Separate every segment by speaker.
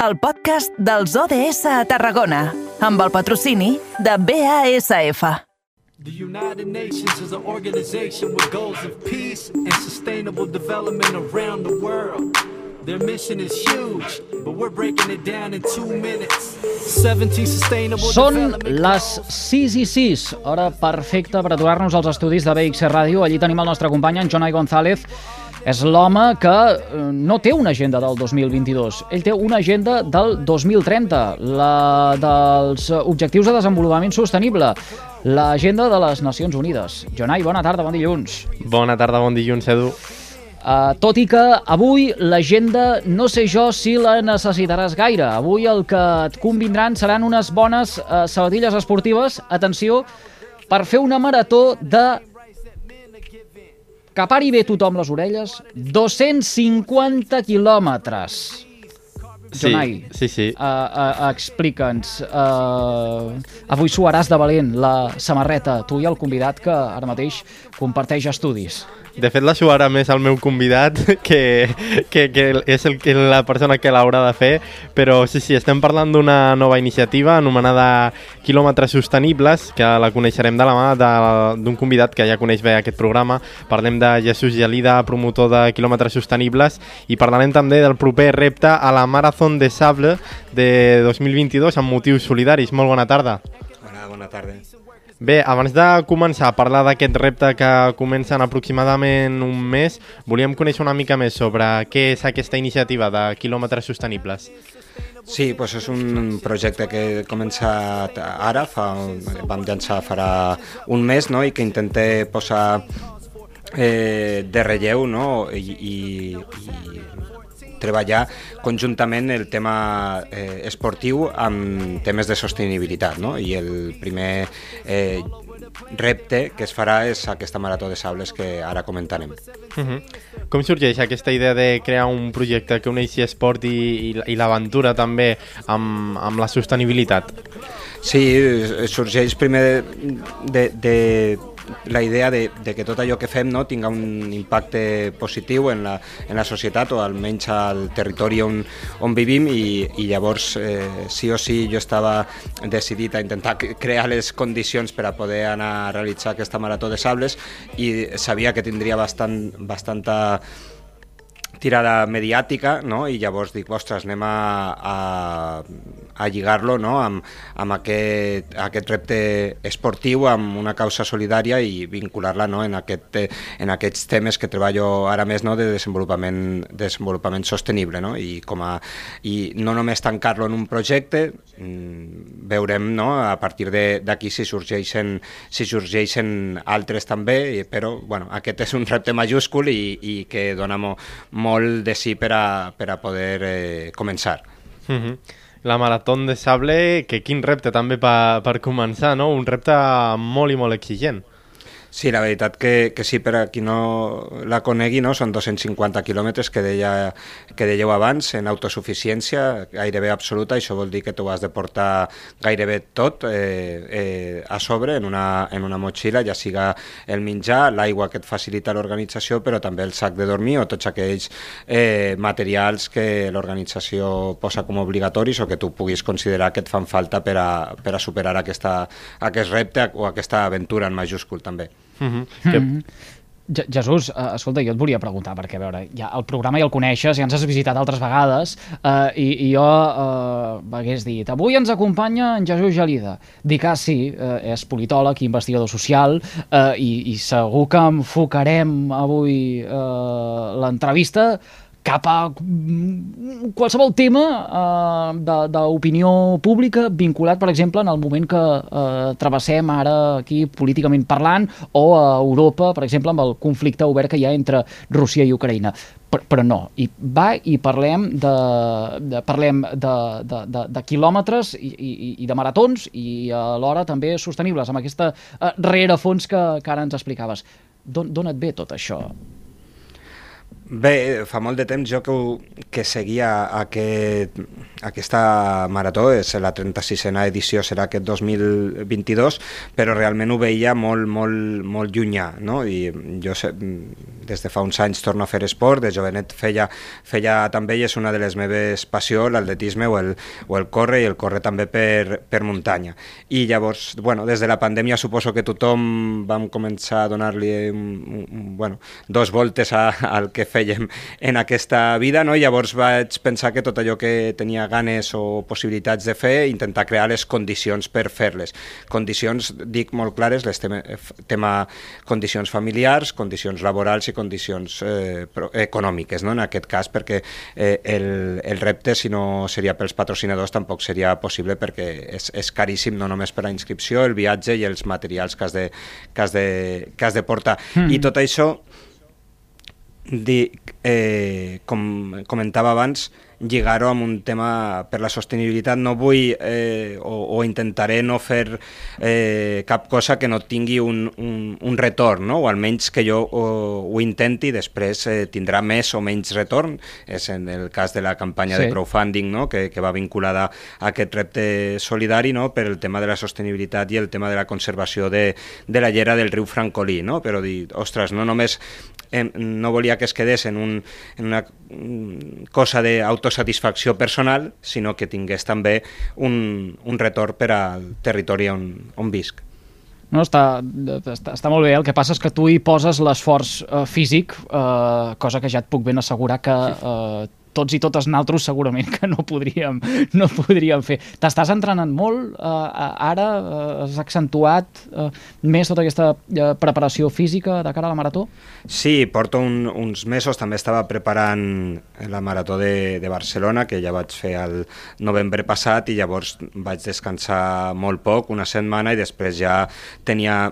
Speaker 1: el podcast dels ODS a Tarragona, amb el patrocini de BASF.
Speaker 2: The United Nations is an organization with goals of peace and sustainable development around the world. Their mission is huge, but we're breaking it down in two minutes. 17 sustainable
Speaker 3: Són les 6 i 6, hora perfecta per aturar-nos als estudis de BXC Ràdio. Allí tenim el nostre company, en Jonai González. És l'home que eh, no té una agenda del 2022. Ell té una agenda del 2030, la dels Objectius de Desenvolupament Sostenible, l'agenda de les Nacions Unides. Jonai, bona tarda, bon dilluns.
Speaker 4: Bona tarda, bon dilluns, Edu.
Speaker 3: Uh, tot i que avui l'agenda no sé jo si la necessitaràs gaire. Avui el que et convindran seran unes bones uh, sabatilles esportives, atenció, per fer una marató de que pari bé tothom les orelles, 250 quilòmetres.
Speaker 4: Sí,
Speaker 3: Jonai,
Speaker 4: sí, sí.
Speaker 3: Uh, uh, explica'ns. Uh, avui suaràs de valent la samarreta, tu i el convidat que ara mateix comparteix estudis.
Speaker 4: De fet, la suara més el meu convidat, que, que, que és el, que la persona que l'haurà de fer, però sí, sí, estem parlant d'una nova iniciativa anomenada Quilòmetres Sostenibles, que la coneixerem de la mà d'un convidat que ja coneix bé aquest programa. Parlem de Jesús Gelida, promotor de Quilòmetres Sostenibles, i parlarem també del proper repte a la Marathon de Sable de 2022 amb motius solidaris. Molt bona tarda.
Speaker 5: Hola, bona tarda.
Speaker 4: Bé, abans de començar a parlar d'aquest repte que comença en aproximadament un mes, volíem conèixer una mica més sobre què és aquesta iniciativa de quilòmetres sostenibles.
Speaker 5: Sí, doncs és un projecte que he començat ara, fa, vam llançar farà un mes, no? i que intenta posar eh, de relleu no? I, i, i treballar conjuntament el tema eh, esportiu amb temes de sostenibilitat. No? I el primer eh, repte que es farà és aquesta marató de sables que ara comentarem.
Speaker 4: Uh -huh. Com sorgeix aquesta idea de crear un projecte que uneixi esport i, i, i l'aventura també amb, amb la sostenibilitat?
Speaker 5: Sí, sorgeix primer de, de la idea de, de que tot allò que fem no, tinga un impacte positiu en la, en la societat o almenys al territori on, on vivim i, i llavors eh, sí o sí jo estava decidit a intentar crear les condicions per a poder anar a realitzar aquesta marató de sables i sabia que tindria bastant, bastanta tirada mediàtica, no? i llavors dic, ostres, anem a, a, a lligar-lo no? amb, amb aquest, aquest repte esportiu, amb una causa solidària i vincular-la no? en, aquest, eh, en aquests temes que treballo ara més no? de desenvolupament, desenvolupament sostenible. No? I, com a, I no només tancar-lo en un projecte, mm, veurem no? a partir d'aquí si sorgeixen, si sorgeixen altres també, però bueno, aquest és un repte majúscul i, i que dona mo, molt de sí per a, per a poder eh, començar.
Speaker 4: Uh -huh. La Marató de Sable, que quin repte també per, per començar, no? Un repte molt i molt exigent.
Speaker 5: Sí, la veritat que, que sí, per a qui no la conegui, no? són 250 quilòmetres que, deia, que dèieu abans, en autosuficiència gairebé absoluta, això vol dir que tu has de portar gairebé tot eh, eh, a sobre en una, en una motxilla, ja siga el menjar, l'aigua que et facilita l'organització, però també el sac de dormir o tots aquells eh, materials que l'organització posa com obligatoris o que tu puguis considerar que et fan falta per a, per a superar aquesta, aquest repte o aquesta aventura en majúscul també.
Speaker 4: Uh -huh. que,
Speaker 3: Je- Jesús, uh, escolta, jo et volia preguntar, perquè a veure, ja el programa ja el coneixes, ja ens has visitat altres vegades, uh, i, i jo uh, m'hagués dit, avui ens acompanya en Jesús Gelida. Dic, ah, sí, uh, és politòleg i investigador social, uh, i, i segur que enfocarem avui uh, l'entrevista cap a mm, qualsevol tema eh, d'opinió pública vinculat, per exemple, en el moment que eh, travessem ara aquí políticament parlant o a Europa, per exemple, amb el conflicte obert que hi ha entre Rússia i Ucraïna. Però, però no, i va i parlem de, de, parlem de, de, de, de quilòmetres i, i, i de maratons i alhora també sostenibles, amb aquesta eh, rerefons que, que ara ens explicaves. D'on et ve tot això?
Speaker 5: Bé, fa molt de temps jo que, que seguia aquest, aquesta marató, és la 36a edició, serà aquest 2022, però realment ho veia molt, molt, molt llunyà, no? I jo sé, des de fa uns anys torno a fer esport, de jovenet feia, feia també i és una de les meves passions, l'atletisme o, el, o el córrer i el córrer també per, per muntanya. I llavors, bueno, des de la pandèmia suposo que tothom vam començar a donar-li bueno, dos voltes a, al que fèiem en aquesta vida, no? llavors vaig pensar que tot allò que tenia ganes o possibilitats de fer, intentar crear les condicions per fer-les. Condicions, dic molt clares, les tema, tema condicions familiars, condicions laborals i condicions eh, econòmiques, no? en aquest cas, perquè eh, el, el repte, si no seria pels patrocinadors, tampoc seria possible perquè és, és caríssim, no només per la inscripció, el viatge i els materials que has de, que has de, que has de portar. Mm. I tot això, di, eh, com comentava abans, lligar-ho amb un tema per la sostenibilitat. No vull eh, o, o intentaré no fer eh, cap cosa que no tingui un, un, un retorn, no? o almenys que jo o, ho intenti, després eh, tindrà més o menys retorn. És en el cas de la campanya sí. de crowdfunding no? que, que va vinculada a aquest repte solidari no? per el tema de la sostenibilitat i el tema de la conservació de, de la llera del riu Francolí. No? Però dir, ostres, no només eh, no volia que es quedés en, un, en una cosa d'autosatisfacció personal, sinó que tingués també un, un retorn per al territori on, on visc.
Speaker 3: No, està, està, està molt bé, el que passa és que tu hi poses l'esforç uh, físic, uh, cosa que ja et puc ben assegurar que uh, tots i totes naltros segurament que no podríem, no podríem fer. T'estàs entrenant molt, eh, ara eh, has accentuat eh, més tota aquesta eh, preparació física de cara a la marató?
Speaker 5: Sí, porto un, uns mesos, també estava preparant la marató de, de Barcelona, que ja vaig fer el novembre passat i llavors vaig descansar molt poc, una setmana, i després ja tenia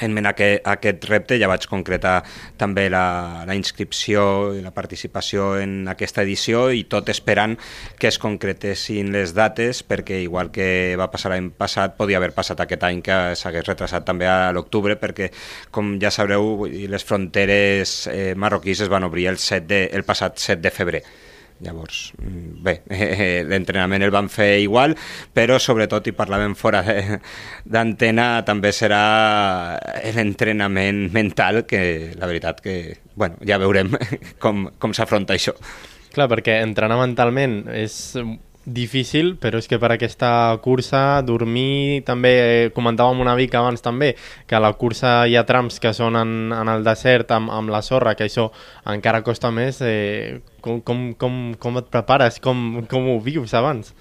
Speaker 5: en aquest, aquest repte ja vaig concretar també la, la inscripció i la participació en aquesta edició i tot esperant que es concretessin les dates perquè igual que va passar l'any passat podia haver passat aquest any que s'hagués retrasat també a l'octubre perquè com ja sabreu les fronteres eh, marroquís es van obrir el, 7 de, el passat 7 de febrer Llavors, mm, bé, eh, l'entrenament el van fer igual, però sobretot, i parlàvem fora d'antena, també serà l'entrenament mental, que la veritat que, bueno, ja veurem com, com s'afronta això.
Speaker 4: Clar, perquè entrenar mentalment és difícil, però és que per aquesta cursa dormir també, eh, comentàvem una mica abans també, que a la cursa hi ha trams que són en, en el desert amb, amb la sorra, que això encara costa més. Eh, com, com, com, com et prepares? Com, com ho vius abans?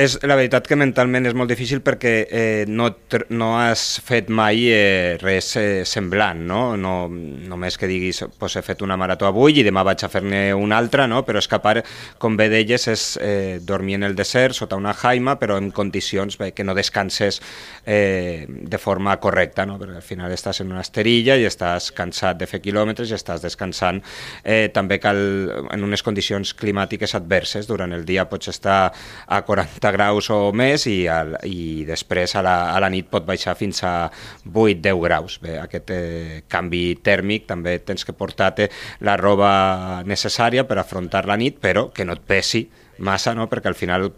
Speaker 5: És, la veritat que mentalment és molt difícil perquè eh, no, no has fet mai eh, res eh, semblant, no? no? Només que diguis, pues, he fet una marató avui i demà vaig a fer-ne una altra, no? però escapar, com bé deies, és eh, dormir en el desert sota una jaima, però en condicions bé, que no descanses eh, de forma correcta, no? perquè al final estàs en una esterilla i estàs cansat de fer quilòmetres i estàs descansant. Eh, també cal, en unes condicions climàtiques adverses, durant el dia pots estar a 40 graus o més i, al, i després a la, a la nit pot baixar fins a 8-10 graus. Bé, aquest eh, canvi tèrmic també tens que portar-te la roba necessària per afrontar la nit, però que no et pesi massa, no? perquè al final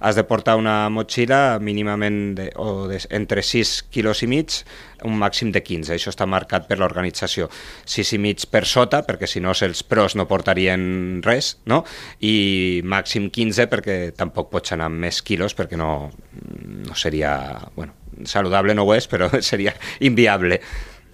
Speaker 5: has de portar una motxilla mínimament de, o de, entre 6 quilos i mig, un màxim de 15. Això està marcat per l'organització. 6 i mig per sota, perquè si no els pros no portarien res, no? i màxim 15 perquè tampoc pots anar amb més quilos perquè no, no seria... Bueno, saludable no ho és, però seria inviable.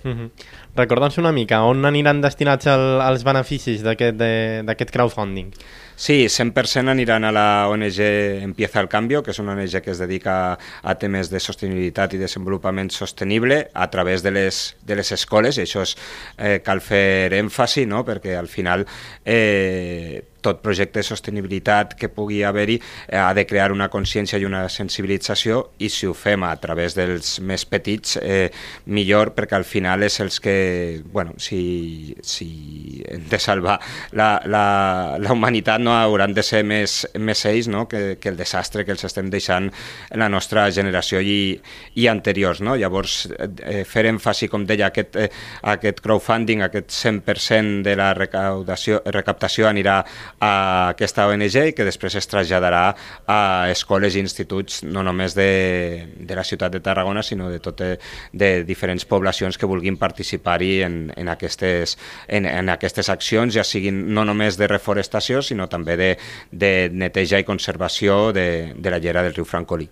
Speaker 4: Mm -hmm. Recorda'ns una mica, on aniran destinats el, els beneficis d'aquest crowdfunding?
Speaker 5: Sí, 100% aniran a la ONG Empieza el Cambio, que és una ONG que es dedica a temes de sostenibilitat i desenvolupament sostenible a través de les, de les escoles, i això és, eh, cal fer èmfasi, no? perquè al final eh, tot projecte de sostenibilitat que pugui haver-hi eh, ha de crear una consciència i una sensibilització i si ho fem a través dels més petits eh, millor perquè al final és els que, bueno, si, si hem de salvar la, la, la humanitat no hauran de ser més, més ells no? que, que el desastre que els estem deixant la nostra generació i, i anteriors. No? Llavors, eh, fer èmfasi, com deia, aquest, eh, aquest crowdfunding, aquest 100% de la recaptació anirà a aquesta ONG i que després es traslladarà a escoles i instituts no només de, de la ciutat de Tarragona, sinó de, tot, de diferents poblacions que vulguin participar-hi en, en, aquestes, en, en aquestes accions, ja siguin no només de reforestació, sinó també de, de neteja i conservació de, de la llera del riu Francolí.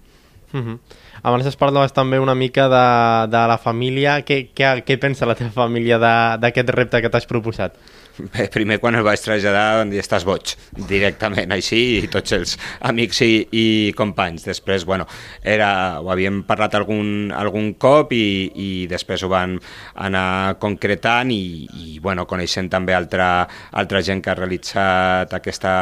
Speaker 4: Uh -huh. Abans es parlaves també una mica de, de la família. Què, què, què pensa la teva família d'aquest repte que t'has proposat?
Speaker 5: Bé, primer quan el vaig traslladar van dir estàs boig, directament, així, i tots els amics i, i companys. Després, bueno, era, ho havíem parlat algun, algun cop i, i després ho van anar concretant i, i bueno, coneixent també altra, altra gent que ha realitzat aquesta,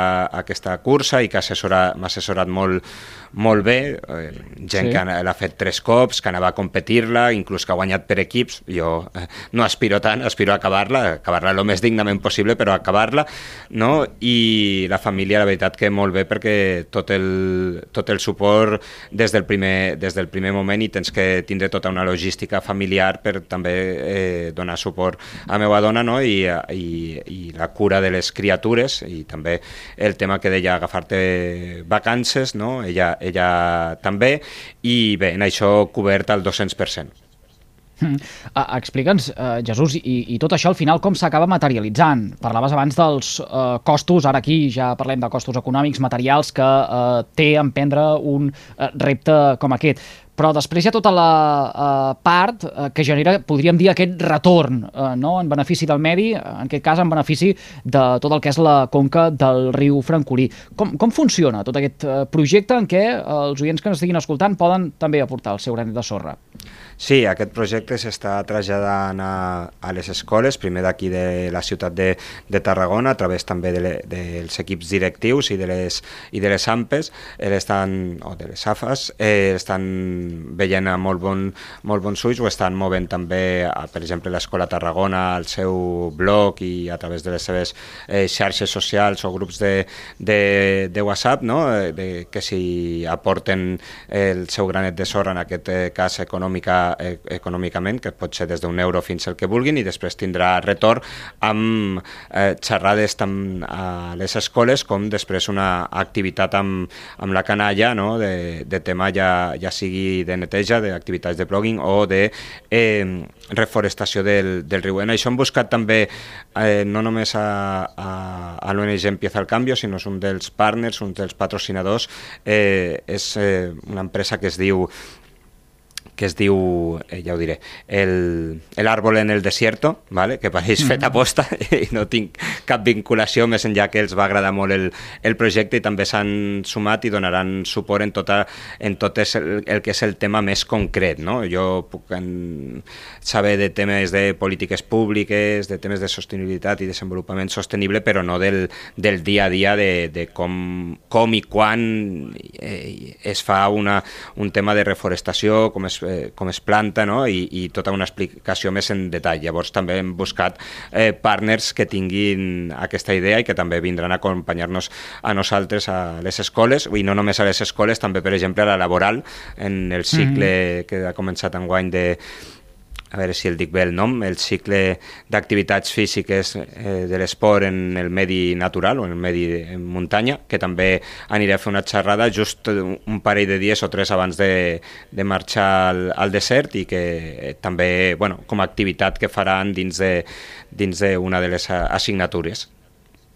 Speaker 5: aquesta cursa i que m'ha assessorat molt, molt bé, eh, gent sí. que l'ha fet tres cops, que anava a competir-la, inclús que ha guanyat per equips. Jo eh, no aspiro tant, aspiro a acabar-la, acabar-la el més dignament possible, però acabar-la, no? I la família, la veritat que molt bé, perquè tot el, tot el suport des del, primer, des del primer moment i tens que tindre tota una logística familiar per també eh, donar suport a meva dona, no? I, i, i la cura de les criatures i també el tema que deia agafar-te vacances, no? Ella, ella també, i bé, en això cobert al 200%.
Speaker 3: Uh, Explica'ns, uh, Jesús, i, i tot això al final com s'acaba materialitzant? Parlaves abans dels uh, costos, ara aquí ja parlem de costos econòmics, materials que uh, té emprendre un uh, repte com aquest però després hi ha tota la uh, part uh, que genera, podríem dir, aquest retorn uh, no? en benefici del medi, en aquest cas en benefici de tot el que és la conca del riu Francolí. Com, com funciona tot aquest projecte en què els oients que ens estiguin escoltant poden també aportar el seu granet de sorra?
Speaker 5: Sí, aquest projecte s'està traslladant a, a les escoles, primer d'aquí de la ciutat de, de Tarragona, a través també de le, dels equips directius i de les, i de les AMPES, estan, o de les AFAS, eh, estan veient a molt, bon, molt bons ulls, ho estan movent també, a, per exemple, l'Escola Tarragona, al seu blog i a través de les seves eh, xarxes socials o grups de, de, de WhatsApp, no? Eh, de, que s'hi aporten el seu granet de sorra, en aquest eh, cas econòmica eh, econòmicament, que pot ser des d'un euro fins al que vulguin, i després tindrà retorn amb eh, xerrades tant a les escoles com després una activitat amb, amb la canalla no? de, de tema ja, ja sigui de neteja, d'activitats de blogging o de eh, reforestació del, del riu. En això hem buscat també eh, no només a, a, a l'ONG Empieza el Cambio, sinó és un dels partners, un dels patrocinadors, eh, és eh, una empresa que es diu que es diu, eh, ja ho diré, el, el árbol en el desierto, ¿vale? que pareix fet a posta i no tinc cap vinculació més enllà que els va agradar molt el, el projecte i també s'han sumat i donaran suport en, tota, en tot el, el que és el tema més concret. No? Jo puc en, saber de temes de polítiques públiques, de temes de sostenibilitat i desenvolupament sostenible, però no del, del dia a dia de, de com, com i quan eh, es fa una, un tema de reforestació, com es eh, com es planta no? I, i tota una explicació més en detall. Llavors també hem buscat eh, partners que tinguin aquesta idea i que també vindran a acompanyar-nos a nosaltres a les escoles, i no només a les escoles, també per exemple a la laboral, en el cicle mm -hmm. que ha començat enguany de a veure si el dic bé el nom, el cicle d'activitats físiques eh, de l'esport en el medi natural o en el medi en muntanya, que també aniré a fer una xerrada just un parell de dies o tres abans de, de marxar al, al desert i que eh, també, bueno, com a activitat que faran dins de, dins d'una de les assignatures.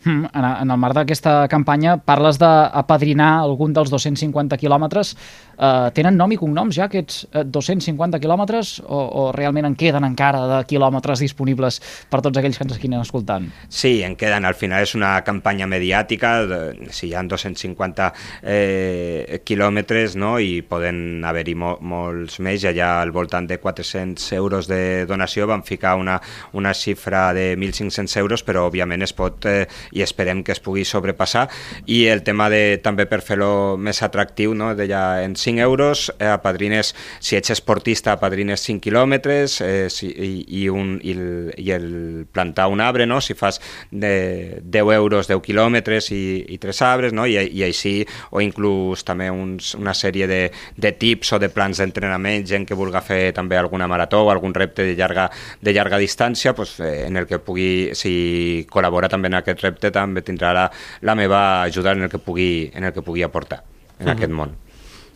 Speaker 3: Hmm, en, en el marc d'aquesta campanya parles d'apadrinar algun dels 250 quilòmetres eh, tenen nom i cognoms ja aquests 250 eh, quilòmetres o, o realment en queden encara de quilòmetres disponibles per tots aquells que ens estiguin escoltant?
Speaker 5: Sí, en queden. Al final és una campanya mediàtica, de, si hi ha 250 eh, quilòmetres no? i poden haver-hi mo molts més, allà al voltant de 400 euros de donació van ficar una, una xifra de 1.500 euros, però òbviament es pot eh, i esperem que es pugui sobrepassar i el tema de també per fer-lo més atractiu, no? deia en 5 euros, eh, apadrines, si ets esportista, apadrines 5 quilòmetres eh, si, i, i, un, i, el, i el plantar un arbre, no? si fas de 10 euros 10 quilòmetres i, i 3 arbres, no? I, i així, o inclús també uns, una sèrie de, de tips o de plans d'entrenament, gent que vulga fer també alguna marató o algun repte de llarga, de llarga distància, pues, eh, en el que pugui, si col·labora també en aquest repte, repte també tindrà la, la meva ajuda en el que pugui, en el que pugui aportar en aquest món.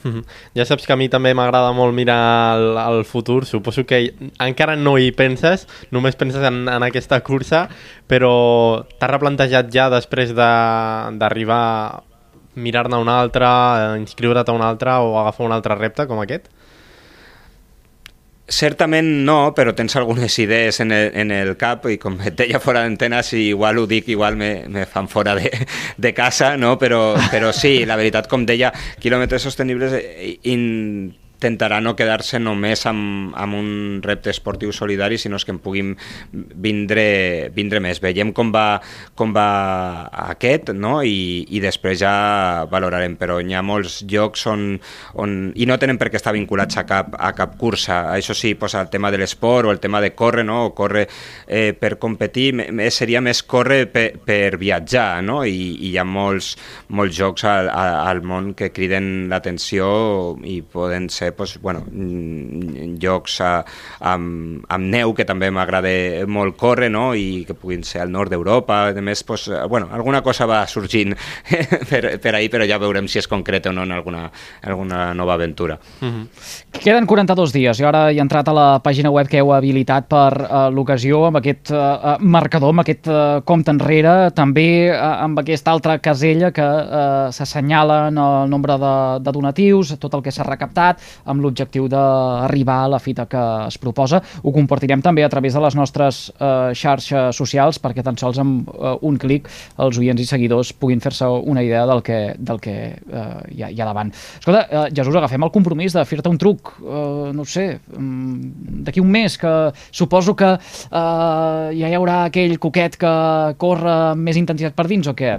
Speaker 4: Mhm. Ja saps que a mi també m'agrada molt mirar el, el futur, suposo que encara no hi penses, només penses en, en aquesta cursa, però t'has replantejat ja després de- d'arribar a mirar-ne una altra, inscriure't a una altra o agafar un altre repte com aquest?
Speaker 5: Certament no, però tens algunes idees en el, en el cap i com et deia fora d'antena, si igual ho dic, igual me, me fan fora de, de casa, no? però, però sí, la veritat, com deia, quilòmetres sostenibles eh, intentarà no quedar-se només amb, amb un repte esportiu solidari, sinó que en puguin vindre, vindre més. Veiem com va, com va aquest no? I, i després ja valorarem, però hi ha molts llocs on, on, i no tenen per què estar vinculats a cap, a cap cursa. Això sí, pues, el tema de l'esport o el tema de córrer, no? o córrer eh, per competir, seria més córrer per, per viatjar, no? I, i hi ha molts, molts jocs al al món que criden l'atenció i poden ser pues, bueno, mm, llocs a, amb, amb neu, que també m'agrada molt córrer, no? i que puguin ser al nord d'Europa, a més, pues, eh, bueno, alguna cosa va sorgint per, per ahir, però ja veurem si és concret o no en alguna, alguna nova aventura.
Speaker 3: Queden 42 dies i ara he entrat a la pàgina web que heu habilitat per uh, l'ocasió amb aquest uh, marcador, amb aquest uh, compte enrere, també uh, amb aquesta altra casella que uh, s'assenyalen el nombre de, de donatius, tot el que s'ha recaptat, amb l'objectiu d'arribar a la fita que es proposa. Ho compartirem també a través de les nostres uh, xarxes socials perquè tan sols amb uh, un clic els oients i seguidors puguin fer-se una idea del que, del que uh, hi, ha, hi ha davant. Escolta, uh, Jesús, agafem el compromís de fer-te un truc, uh, no sé, um, d'aquí un mes, que suposo que uh, ja hi haurà aquell coquet que corre amb més intensitat per dins o què?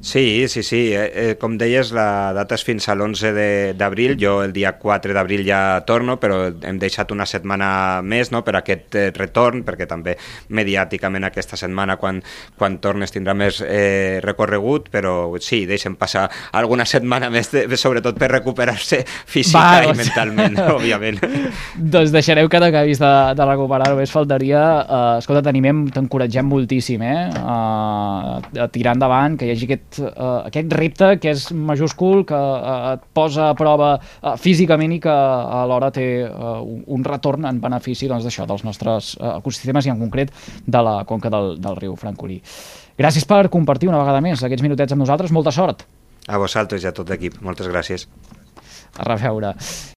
Speaker 5: Sí, sí, sí. Eh, eh, com deies, la data és fins a l'11 de- d'abril. Jo el dia 4 d'abril ja torno, però hem deixat una setmana més no?, per aquest eh, retorn, perquè també mediàticament aquesta setmana, quan, quan tornes, tindrà més eh, recorregut, però sí, deixem passar alguna setmana més, de, sobretot per recuperar-se física
Speaker 3: Va,
Speaker 5: i
Speaker 3: doncs.
Speaker 5: mentalment, òbviament.
Speaker 3: Doncs deixareu que t'acabis de, de recuperar, només faltaria. Uh, escolta, t'animem, t'encoratgem moltíssim, eh? Uh, a tirar endavant, que hi hagi aquest, uh, aquest repte que és majúscul, que uh, et posa a prova uh, físicament i que alhora té uh, un, retorn en benefici doncs, d'això, dels nostres uh, ecosistemes i en concret de la conca del, del riu Francolí. Gràcies per compartir una vegada més aquests minutets amb nosaltres. Molta sort.
Speaker 5: A vosaltres i a tot l'equip. Moltes gràcies.
Speaker 3: A reveure.